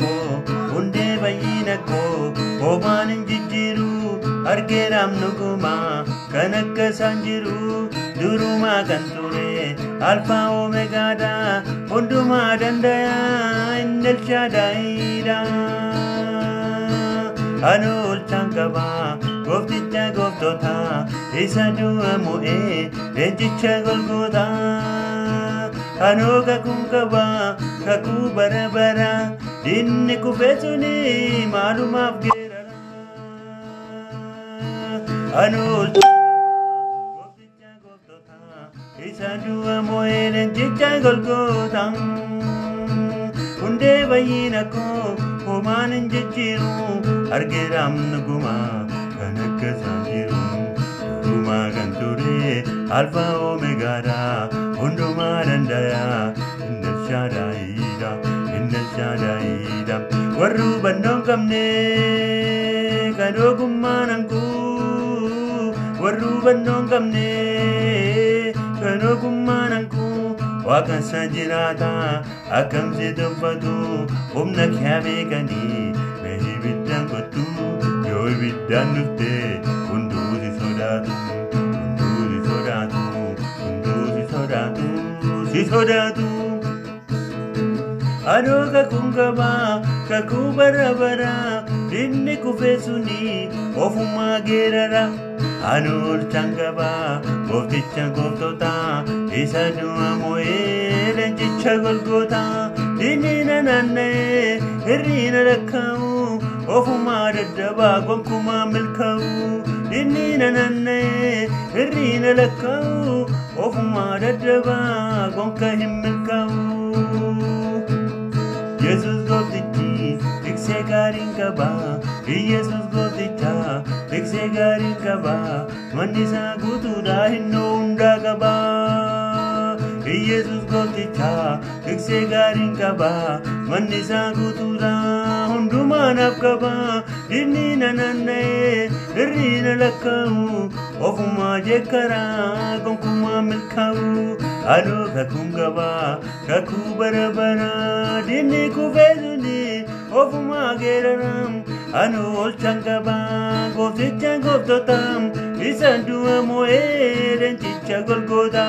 koo hundee bayyina koo hoomaan hin jijjiiru argee raamnuguma kan akka isaan jiru durumaa kan ture alfaa oomegaadha hundumaa dandayaa inni ilchaadhaa'idha. Ani ultaan qaba goofticha gooftota isa du'a mo'ee leenjicha golgoota. Ani kakuun qaba kakuu bara bara. Dinni kufeetuni maalumaaf geerara. Anuul goofticha gooftota isaan du'a moo'een jecha golgoota. Hundee bayyina koo hoomaan hin jijjiiru argeeraam nuguma kan akka jiru. Durumaa kan ture alfa oomeegaadha hundumaa danda'a. warri hubannoo hin qabne kan ogummaan hanquu warri hubannoo hin qabne kan ogummaan hanquu waaqan isaa jiraata akkamsi dubbatu humna kee beekanii mee ibiddaan godhu yoo ibiddaan hundu hunduuti sodaatu si sodaatu hunduuti sodaatu si sodaatu adoo kakuun qabaa. kakuu bara bara inni kufee suni ofumaa geerara anuu ol gabaa, goofticha gooftootaa isa du'a moo'ee leenjicha golgootaa dinniina naanna'ee na rakkaa'u ofumaa daddabaa gonkumaa milkaa'u dinniina naanna'ee na lakkaa'u ofumaa daddabaa gonka hin milkau gaariin qaba iyyeesuus gooticha beeksee gaariin qaba manni isaa guutuudha innoo hundaa qaba. Iyyeesuus gooticha beeksee gaariin qaba manni isaa guutuudha hundumaanaaf qaba dhibni na naanna'ee e irri na lakkaa'u ofumaa jeekkaraa gonkumaa milkaa'u. Aloo kakuu qaba kakuu bara bara dhibni kufee suni. oofuma geeraram anu olchaan qabaa gooftichaan gooftootaam isaan du'a moo'ee leenjicha golgoota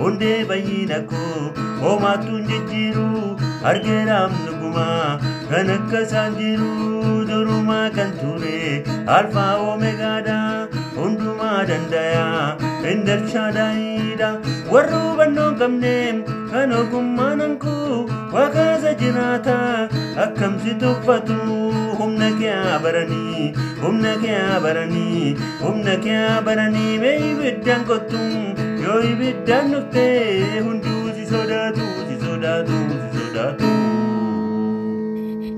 hundee bayyina koo hoomaatuun jijjiiru argeeraam nugumaa kan akka isaan jiru durumaa kan turee alfaa daa hunduma dandayaa indarchaadhaayidha warra hubannoon qabne kan ogummaan hanku waaqaasa jiraata. akkamitti tuffatu humna kee baranii humna kee baranii humna kee baranii mee ibiddaan kottu yoo ibiddaan dhuftee hunduu si sodaatu si sodaatu si sodaatu.